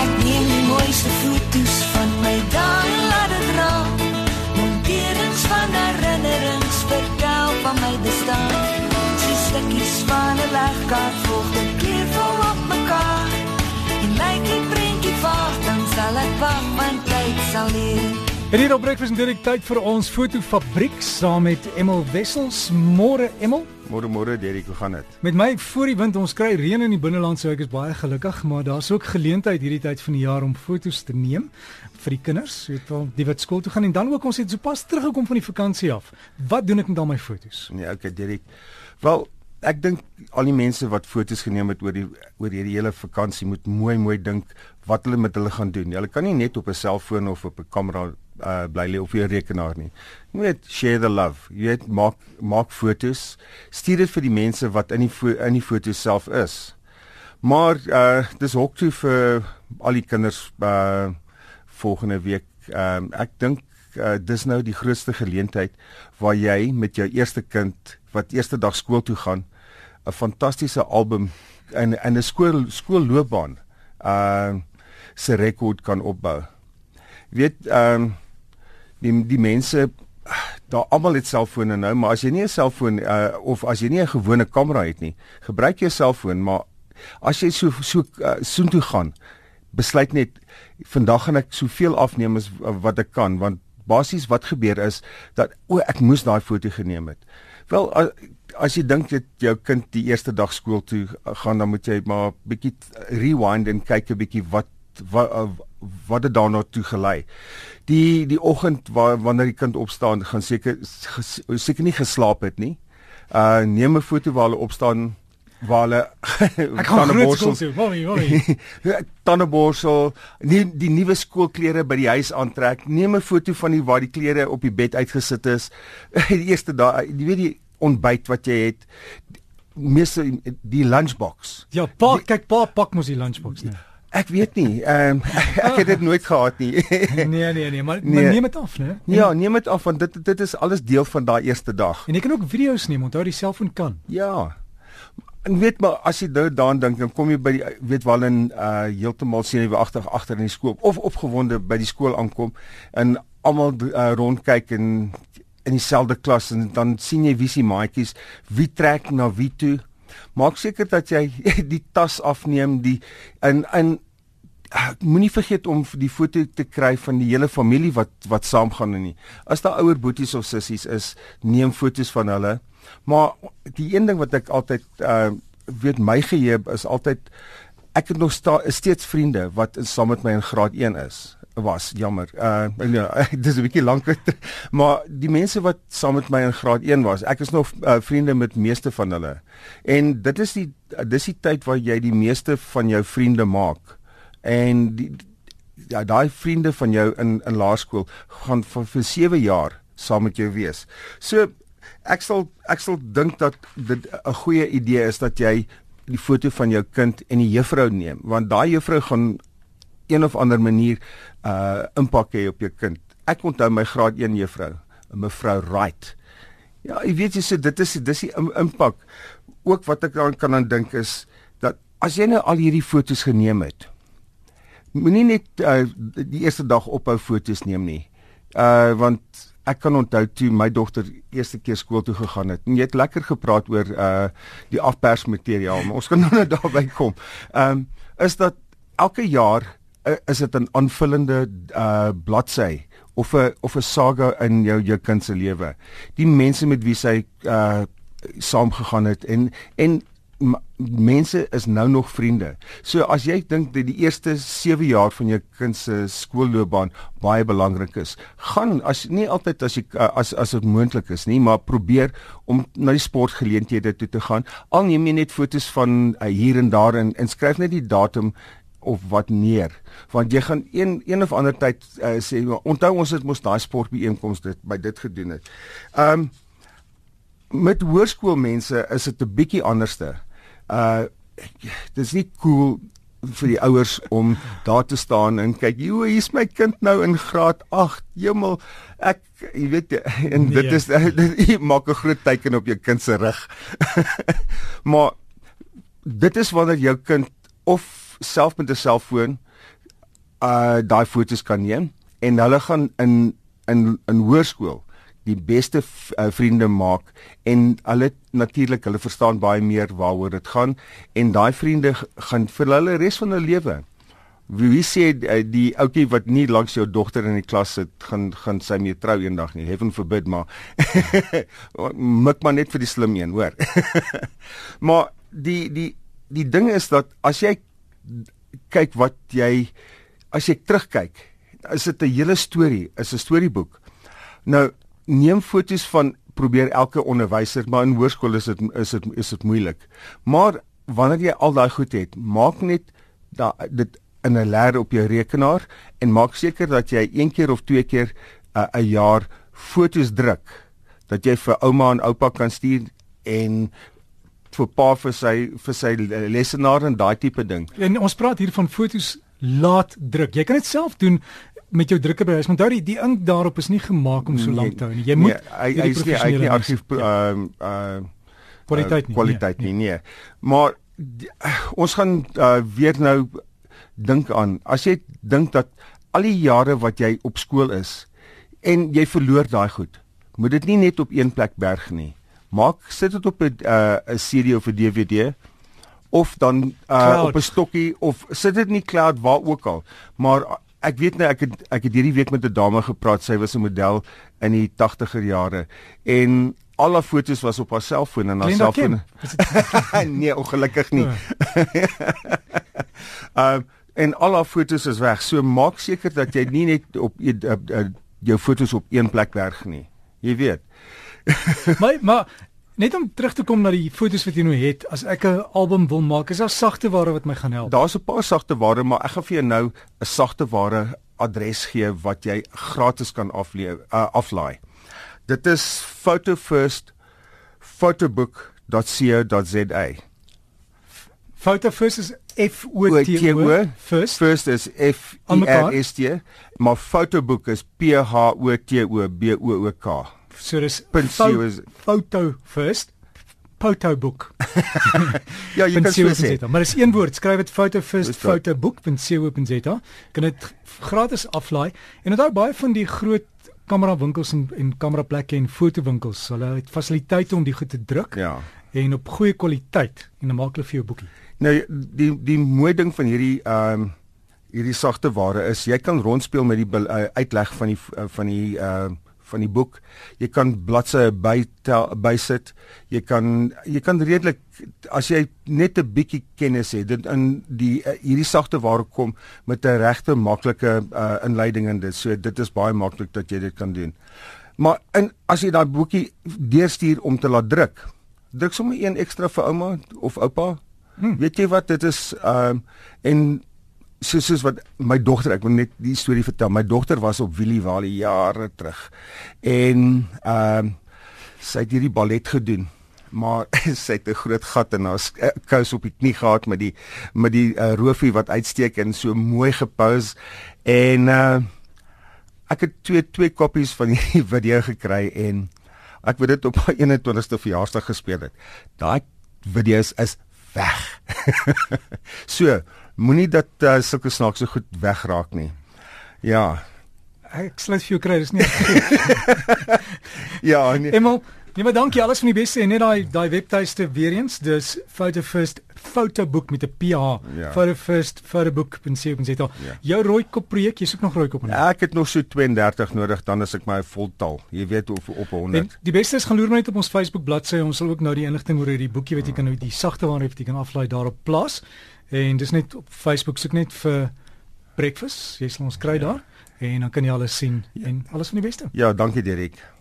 Ek neem die mooiste foto's van my dan laat dit raak. Monterings van herinnerings vertel van my bestaan. Sy stukkies van 'n legkaart volg die kleur vol op mekaar. En lyk die prentjie vaag, dan sal ek wag, want tyd sal leer. En hier op breakfast direk tyd vir ons fotofabriek saam met Emel Wessels. Môre Emel. Môre môre Derek, hoe gaan dit? Met my voor die wind, ons kry reën in die binneland, so ek is baie gelukkig, maar daar's ook geleentheid hierdie tyd van die jaar om fotos te neem vir die kinders, weet wel, die wat skool toe gaan en dan ook ons het sopas teruggekom van die vakansie af. Wat doen ek met al my fotos? Nee, okay Derek. Wel, ek dink al die mense wat fotos geneem het oor die oor hierdie hele vakansie moet mooi mooi dink wat hulle met hulle gaan doen. Hulle kan nie net op 'n selfoon of op 'n kamera uh bly lê op jou rekenaar nie. Jy moet share the love. Jy weet maak maak fotos. Stuur dit vir die mense wat in die in die fotos self is. Maar uh dis hok toe vir al die kinders uh volgende week. Ehm um, ek dink uh, dis nou die grootste geleentheid waar jy met jou eerste kind wat eerste dag skool toe gaan 'n fantastiese album in in 'n skool skoolloopbaan uh se rekord kan opbou. Weet ehm um, die die mense daar almal het selfone nou, maar as jy nie 'n selfoon uh, of as jy nie 'n gewone kamera het nie, gebruik jou selfoon, maar as jy so so uh, soontoe gaan, besluit net vandag gaan ek soveel afneem as wat ek kan want basies wat gebeur is dat o ek moes daai foto geneem het. Wel as jy dink dat jou kind die eerste dag skool toe gaan dan moet jy maar bietjie rewind en kyk 'n bietjie wat wat wat het daarna toe gelei. Die die oggend waar wanneer die kind opstaan gaan seker seker nie geslaap het nie. Uh neem 'n foto waar hulle opstaan waar hulle tandeborsel mommy mommy tandeborsel nie die nuwe skoolklere by die huis aantrek neem 'n foto van die waar die klere op die bed uitgesit is die eerste dag jy weet die ontbyt wat jy het meeste die lunchbox ja pak kyk pa pak mos die lunchbox nee Ek weet nie. Ehm um, ek het dit nooit gehad nie. nee nee nee, maar, nee. maar neem dit af, né? Ja, neem dit af want dit dit is alles deel van daai eerste dag. En jy kan ook video's neem, onthou die selfoon kan. Ja. En weet maar as jy nou daaraan dink, dan kom jy by die weet wel in uh heeltemal senuweeagtig agter in die skool of opgewonde by die skool aankom en almal uh, rondkyk en in dieselfde klas en dan sien jy wie se maatjies, wie trek na wie toe. Maak seker dat jy die tas afneem, die in in moenie vergeet om die foto te kry van die hele familie wat wat saamgaan nie. As daar ouer boeties of sissies is, neem foto's van hulle. Maar die een ding wat ek altyd uh weet my geheue is altyd ek het nog sta, steeds vriende wat saam met my in graad 1 is was jammer. Uh ja, dis 'n bietjie lank. maar die mense wat saam met my in graad 1 was, ek is nog uh, vriende met meeste van hulle. En dit is die dis die tyd waar jy die meeste van jou vriende maak. En die ja, daai vriende van jou in in laerskool gaan vir, vir 7 jaar saam met jou wees. So ek sal ek sal dink dat dit 'n goeie idee is dat jy die foto van jou kind en die juffrou neem want daai juffrou gaan een of ander manier uh impak hê op jou kind. Ek onthou my graad 1 juffrou, mevrou Wright. Ja, jy weet jy sê dit is dis die impak. Ook wat ek dan kan aan dink is dat as jy nou al hierdie fotos geneem het, moenie net uh, die eerste dag ophou fotos neem nie. Uh want ek kan onthou toe my dogter eerste keer skool toe gegaan het. En jy het lekker gepraat oor uh die afpersmateriaal, maar ons kan nou net daarby kom. Ehm um, is dat elke jaar is dit 'n aanvullende uh bladsy of 'n of 'n saga in jou jou kind se lewe. Die mense met wie sy uh saamgegaan het en en mense is nou nog vriende. So as jy dink dat die eerste 7 jaar van jou kind se skoolloopbaan baie belangrik is, gaan as nie altyd as jy as as dit moontlik is nie, maar probeer om na die sportgeleenthede toe te gaan. Al neem jy net fotos van uh, hier en daar en, en skryf net die datum of wat neer want jy gaan een een of ander tyd uh, sê onthou ons het mos daai sportbeeenkomste by dit gedoen het. Um met hoërskoolmense is dit 'n bietjie anderste uh dis nie cool vir die ouers om daar te staan en kyk, "Jo, hier's my kind nou in graad 8." Hemel, ek jy weet en dit nee. is jy maak 'n groot teken op jou kind se rug. maar dit is wanneer jou kind of self met 'n selfoon uh daai foto's kan neem en hulle gaan in in in hoërskool die beste uh, vriende maak en hulle natuurlik hulle verstaan baie meer waaroor dit gaan en daai vriende gaan vir hulle res van hulle lewe. Wie, wie sê uh, die ouetjie wat nie langs jou dogter in die klas sit gaan gaan sy mee trou eendag nie heaven forbid maar mik maar net vir die slim een hoor. Maar die die die ding is dat as jy kyk wat jy as jy terugkyk is dit 'n hele storie is 'n storieboek nou neem foto's van probeer elke onderwyser maar in hoërskool is dit is dit is dit moeilik. Maar wanneer jy al daai goed het, maak net da dit in 'n leer op jou rekenaar en maak seker dat jy een keer of twee keer 'n uh, jaar foto's druk dat jy vir ouma en oupa kan stuur en vir pa vir sy vir sy lesenaar en daai tipe ding. En ons praat hier van foto's laat druk. Jy kan dit self doen met jou drukker by huis. Onthou die, die ink daarop is nie gemaak om so lank te hou nie. Jy moet nee, hy hy is nie hy nie argief ehm uh kwaliteit nie. Kwaliteit nie, nee. Maar die, uh, ons gaan uh, weer nou dink aan as jy dink dat al die jare wat jy op skool is en jy verloor daai goed. Moet dit nie net op een plek berg nie. Maak sit dit op 'n 'n uh, CD of 'n DVD of dan uh, op 'n stokkie of sit dit nie cloud waar ook al. Maar ek weet nou ek het ek het hierdie week met 'n dame gepraat. Sy was 'n model in die 80er jare en al haar foto's was op haar selfoon en haar selfoon. nee, ongelukkig nie. Ehm uh, en al haar foto's is weg. So maak seker dat jy nie net op uh, uh, jou foto's op een plek berg nie. Jy weet. maar maar Net om terug te kom na die fotos wat jy nou het, as ek 'n album wil maak, is daar sagte ware wat my gaan help. Daar's 'n paar sagte ware, maar ek gaan vir jou nou 'n sagte ware adres gee wat jy gratis kan afleef uh, aflaai. Dit is photofirst photobook.co.za. Photofirst is F O T O first. First is F E R S T, maar photobook is P H O T O B O O K. So dis fo photo first photo book. ja, jy kan so sê. Maar dis een woord, skryf dit photo first photo book.co.za. Kan dit gratis aflaai en onthou baie van die groot kamera winkels en en kamera plekke en fotowinkels, hulle het fasiliteite om die goed te druk. Ja. En op goeie kwaliteit en dan maak hulle vir jou boekie. Nou die die mooi ding van hierdie ehm um, hierdie sagte ware is jy kan rondspeel met die uh, uitleg van die uh, van die ehm uh, van die boek. Jy kan bladsye by bysit. Jy kan jy kan redelik as jy net 'n bietjie kennis het, dit in die uh, hierdie sagte waar kom met 'n regte maklike uh, inleiding in dit. So dit is baie maklik dat jy dit kan doen. Maar in as jy daai boekie deurstuur om te laat druk, druk sommer een ekstra vir ouma of oupa. Hmm. Weet jy wat dit is ehm um, en soos soos wat my dogter ek wil net die storie vertel. My dogter was op Willie Valley jare terug. En ehm uh, sy het hierdie ballet gedoen. Maar sy het 'n groot gat in haar eh, kous op die knie gehad met die met die uh, roofie wat uitsteek en so mooi gepose en uh ek het twee twee koppies van die video gekry en ek wou dit op haar 21ste verjaarsdag gespeel het. Daai video's is weg. so moenie dat uh, sulke snaakse goed wegraak nie. Ja. Ek sluit vir jou kry, dis nie. ja, nee. Emel, nee maar dankie alles van die beste en net daai daai webtuiste weer eens, dis Photo First fotoboek met 'n PH. Ja. Photo First photobook.co.za. Ja. Jou rooikop projek, jy soek nog rooikop nie? Ja, ek het nog so 32 nodig dan as ek my voltal. Jy weet of op 100. En die beste is gaan loer net op ons Facebook bladsy. Ons sal ook nou die inligting oor hierdie boekie wat jy kan nou die sagte waarop jy kan aflaai daarop plaas. En dis net op Facebook soek net vir breakfast. Jy sal ons kry ja. daar en dan kan jy alles sien ja. en alles van die beste. Ja, dankie Dirk.